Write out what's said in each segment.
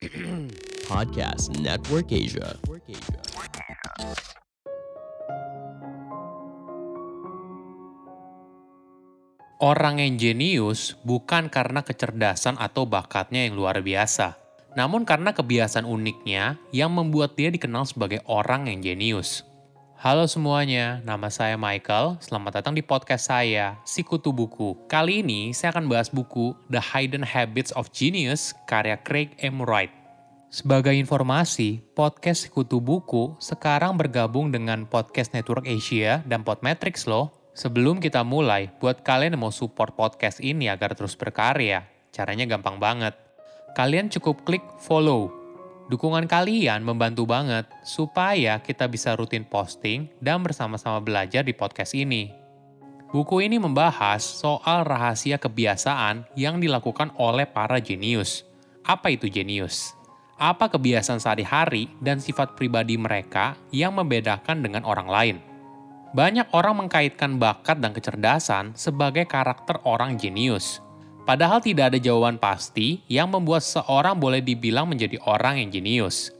Podcast Network Asia. Orang yang jenius bukan karena kecerdasan atau bakatnya yang luar biasa, namun karena kebiasaan uniknya yang membuat dia dikenal sebagai orang yang jenius. Halo semuanya, nama saya Michael. Selamat datang di podcast saya, Sikutu Buku. Kali ini saya akan bahas buku The Hidden Habits of Genius karya Craig M. Wright. Sebagai informasi, podcast Sikutu Buku sekarang bergabung dengan Podcast Network Asia dan Podmetrics loh. Sebelum kita mulai, buat kalian yang mau support podcast ini agar terus berkarya, caranya gampang banget. Kalian cukup klik follow. Dukungan kalian membantu banget supaya kita bisa rutin posting dan bersama-sama belajar di podcast ini. Buku ini membahas soal rahasia kebiasaan yang dilakukan oleh para jenius. Apa itu jenius? Apa kebiasaan sehari-hari dan sifat pribadi mereka yang membedakan dengan orang lain? Banyak orang mengkaitkan bakat dan kecerdasan sebagai karakter orang jenius. Padahal tidak ada jawaban pasti yang membuat seorang boleh dibilang menjadi orang yang jenius.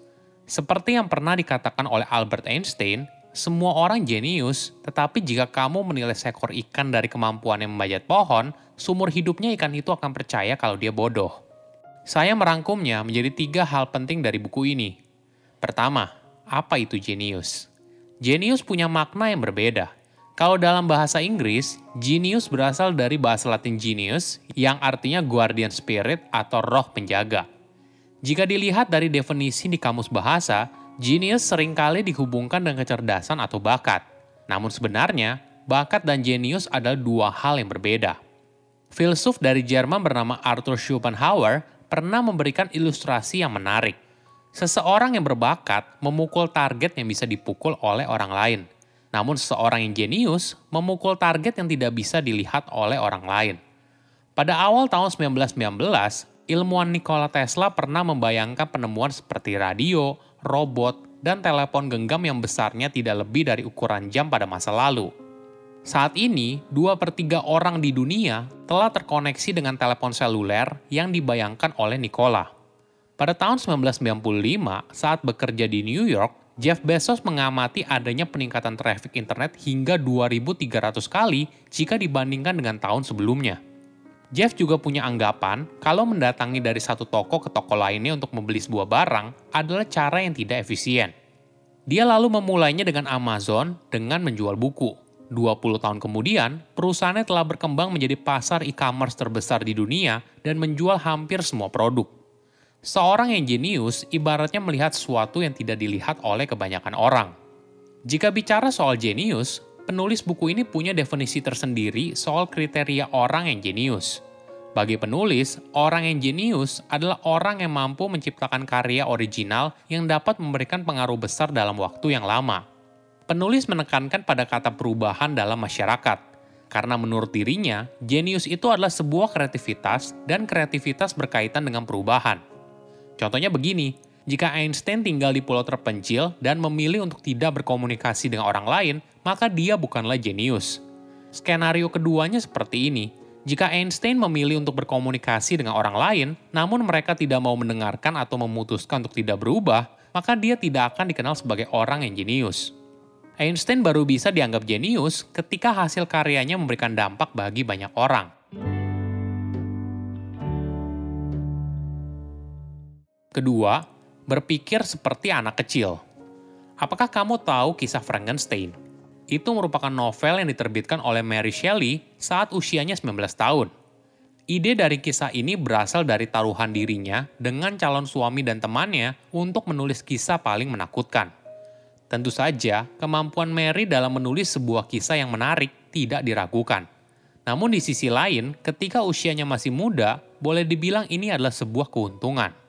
Seperti yang pernah dikatakan oleh Albert Einstein, semua orang jenius, tetapi jika kamu menilai seekor ikan dari kemampuannya memanjat pohon, sumur hidupnya ikan itu akan percaya kalau dia bodoh. Saya merangkumnya menjadi tiga hal penting dari buku ini. Pertama, apa itu jenius? Genius punya makna yang berbeda. Kalau dalam bahasa Inggris, genius berasal dari bahasa Latin genius yang artinya guardian spirit atau roh penjaga. Jika dilihat dari definisi di kamus bahasa, genius sering kali dihubungkan dengan kecerdasan atau bakat. Namun sebenarnya, bakat dan genius adalah dua hal yang berbeda. Filsuf dari Jerman bernama Arthur Schopenhauer pernah memberikan ilustrasi yang menarik – Seseorang yang berbakat memukul target yang bisa dipukul oleh orang lain. Namun seseorang yang jenius memukul target yang tidak bisa dilihat oleh orang lain. Pada awal tahun 1919, ilmuwan Nikola Tesla pernah membayangkan penemuan seperti radio, robot, dan telepon genggam yang besarnya tidak lebih dari ukuran jam pada masa lalu. Saat ini, dua per tiga orang di dunia telah terkoneksi dengan telepon seluler yang dibayangkan oleh Nikola. Pada tahun 1995, saat bekerja di New York, Jeff Bezos mengamati adanya peningkatan traffic internet hingga 2.300 kali jika dibandingkan dengan tahun sebelumnya. Jeff juga punya anggapan kalau mendatangi dari satu toko ke toko lainnya untuk membeli sebuah barang adalah cara yang tidak efisien. Dia lalu memulainya dengan Amazon dengan menjual buku. 20 tahun kemudian, perusahaannya telah berkembang menjadi pasar e-commerce terbesar di dunia dan menjual hampir semua produk. Seorang yang jenius ibaratnya melihat sesuatu yang tidak dilihat oleh kebanyakan orang. Jika bicara soal jenius, penulis buku ini punya definisi tersendiri soal kriteria orang yang jenius. Bagi penulis, orang yang jenius adalah orang yang mampu menciptakan karya original yang dapat memberikan pengaruh besar dalam waktu yang lama. Penulis menekankan pada kata perubahan dalam masyarakat, karena menurut dirinya, jenius itu adalah sebuah kreativitas dan kreativitas berkaitan dengan perubahan. Contohnya begini, jika Einstein tinggal di pulau terpencil dan memilih untuk tidak berkomunikasi dengan orang lain, maka dia bukanlah jenius. Skenario keduanya seperti ini. Jika Einstein memilih untuk berkomunikasi dengan orang lain, namun mereka tidak mau mendengarkan atau memutuskan untuk tidak berubah, maka dia tidak akan dikenal sebagai orang yang jenius. Einstein baru bisa dianggap jenius ketika hasil karyanya memberikan dampak bagi banyak orang. Kedua, berpikir seperti anak kecil. Apakah kamu tahu kisah Frankenstein? Itu merupakan novel yang diterbitkan oleh Mary Shelley saat usianya 19 tahun. Ide dari kisah ini berasal dari taruhan dirinya dengan calon suami dan temannya untuk menulis kisah paling menakutkan. Tentu saja, kemampuan Mary dalam menulis sebuah kisah yang menarik tidak diragukan. Namun di sisi lain, ketika usianya masih muda, boleh dibilang ini adalah sebuah keuntungan.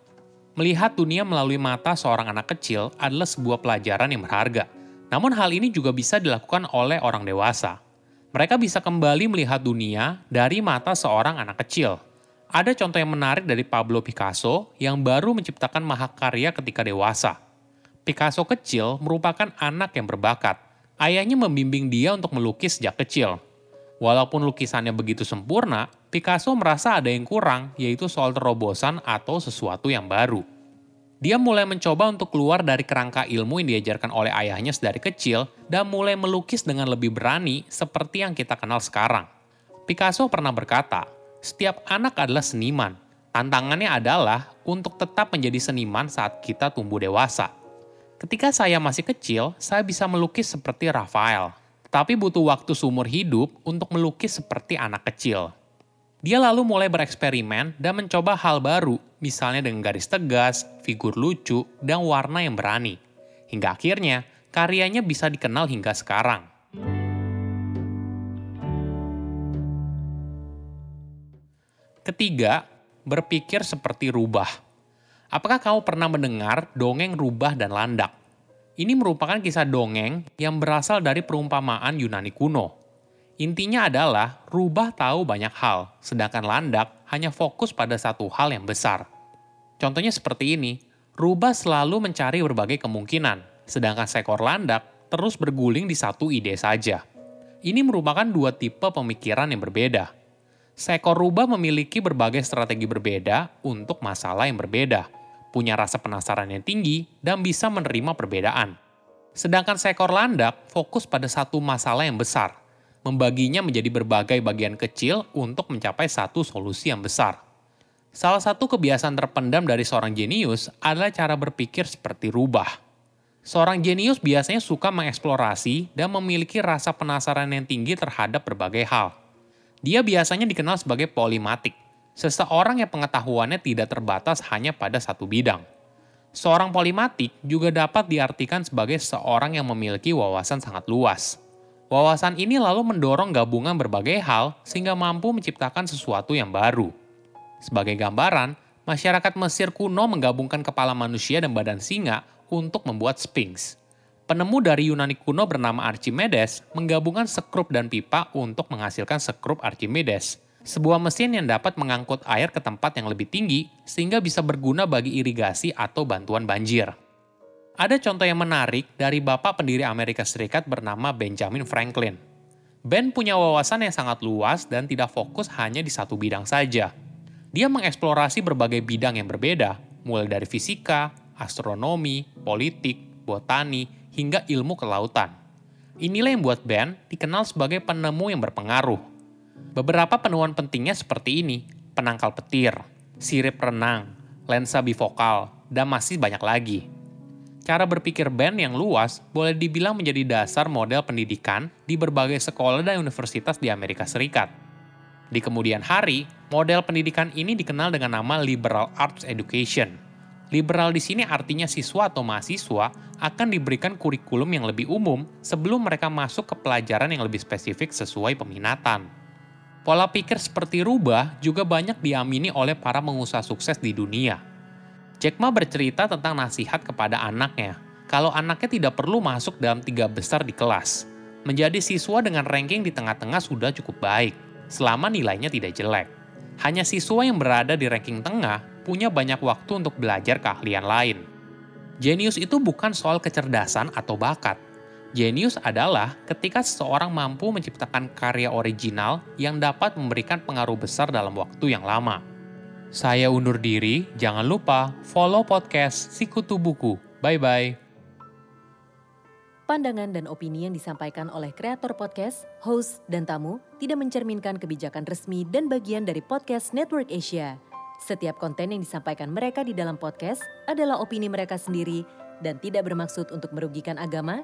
Melihat dunia melalui mata seorang anak kecil adalah sebuah pelajaran yang berharga. Namun hal ini juga bisa dilakukan oleh orang dewasa. Mereka bisa kembali melihat dunia dari mata seorang anak kecil. Ada contoh yang menarik dari Pablo Picasso yang baru menciptakan mahakarya ketika dewasa. Picasso kecil merupakan anak yang berbakat. Ayahnya membimbing dia untuk melukis sejak kecil. Walaupun lukisannya begitu sempurna, Picasso merasa ada yang kurang, yaitu soal terobosan atau sesuatu yang baru. Dia mulai mencoba untuk keluar dari kerangka ilmu yang diajarkan oleh ayahnya sedari kecil dan mulai melukis dengan lebih berani seperti yang kita kenal sekarang. Picasso pernah berkata, setiap anak adalah seniman. Tantangannya adalah untuk tetap menjadi seniman saat kita tumbuh dewasa. Ketika saya masih kecil, saya bisa melukis seperti Rafael, tapi butuh waktu seumur hidup untuk melukis seperti anak kecil. Dia lalu mulai bereksperimen dan mencoba hal baru, misalnya dengan garis tegas, figur lucu, dan warna yang berani. Hingga akhirnya, karyanya bisa dikenal hingga sekarang. Ketiga, berpikir seperti rubah. Apakah kamu pernah mendengar dongeng rubah dan landak? Ini merupakan kisah dongeng yang berasal dari perumpamaan Yunani kuno Intinya adalah rubah tahu banyak hal, sedangkan landak hanya fokus pada satu hal yang besar. Contohnya seperti ini, rubah selalu mencari berbagai kemungkinan, sedangkan seekor landak terus berguling di satu ide saja. Ini merupakan dua tipe pemikiran yang berbeda. Seekor rubah memiliki berbagai strategi berbeda untuk masalah yang berbeda, punya rasa penasaran yang tinggi, dan bisa menerima perbedaan. Sedangkan seekor landak fokus pada satu masalah yang besar, membaginya menjadi berbagai bagian kecil untuk mencapai satu solusi yang besar. Salah satu kebiasaan terpendam dari seorang jenius adalah cara berpikir seperti rubah. Seorang jenius biasanya suka mengeksplorasi dan memiliki rasa penasaran yang tinggi terhadap berbagai hal. Dia biasanya dikenal sebagai polimatik, seseorang yang pengetahuannya tidak terbatas hanya pada satu bidang. Seorang polimatik juga dapat diartikan sebagai seorang yang memiliki wawasan sangat luas. Wawasan ini lalu mendorong gabungan berbagai hal sehingga mampu menciptakan sesuatu yang baru. Sebagai gambaran, masyarakat Mesir kuno menggabungkan kepala manusia dan badan singa untuk membuat Sphinx. Penemu dari Yunani kuno bernama Archimedes menggabungkan sekrup dan pipa untuk menghasilkan sekrup Archimedes, sebuah mesin yang dapat mengangkut air ke tempat yang lebih tinggi sehingga bisa berguna bagi irigasi atau bantuan banjir. Ada contoh yang menarik dari bapak pendiri Amerika Serikat bernama Benjamin Franklin. Ben punya wawasan yang sangat luas dan tidak fokus hanya di satu bidang saja. Dia mengeksplorasi berbagai bidang yang berbeda, mulai dari fisika, astronomi, politik, botani, hingga ilmu kelautan. Inilah yang membuat Ben dikenal sebagai penemu yang berpengaruh. Beberapa penemuan pentingnya seperti ini, penangkal petir, sirip renang, lensa bifokal, dan masih banyak lagi. Cara berpikir Ben yang luas boleh dibilang menjadi dasar model pendidikan di berbagai sekolah dan universitas di Amerika Serikat. Di kemudian hari, model pendidikan ini dikenal dengan nama Liberal Arts Education. Liberal di sini artinya siswa atau mahasiswa akan diberikan kurikulum yang lebih umum sebelum mereka masuk ke pelajaran yang lebih spesifik sesuai peminatan. Pola pikir seperti rubah juga banyak diamini oleh para pengusaha sukses di dunia – Jack Ma bercerita tentang nasihat kepada anaknya, kalau anaknya tidak perlu masuk dalam tiga besar di kelas. Menjadi siswa dengan ranking di tengah-tengah sudah cukup baik, selama nilainya tidak jelek. Hanya siswa yang berada di ranking tengah punya banyak waktu untuk belajar keahlian lain. Genius itu bukan soal kecerdasan atau bakat. Genius adalah ketika seseorang mampu menciptakan karya original yang dapat memberikan pengaruh besar dalam waktu yang lama. Saya undur diri, jangan lupa follow podcast Sikutu Buku. Bye-bye. Pandangan dan opini yang disampaikan oleh kreator podcast, host, dan tamu tidak mencerminkan kebijakan resmi dan bagian dari podcast Network Asia. Setiap konten yang disampaikan mereka di dalam podcast adalah opini mereka sendiri dan tidak bermaksud untuk merugikan agama,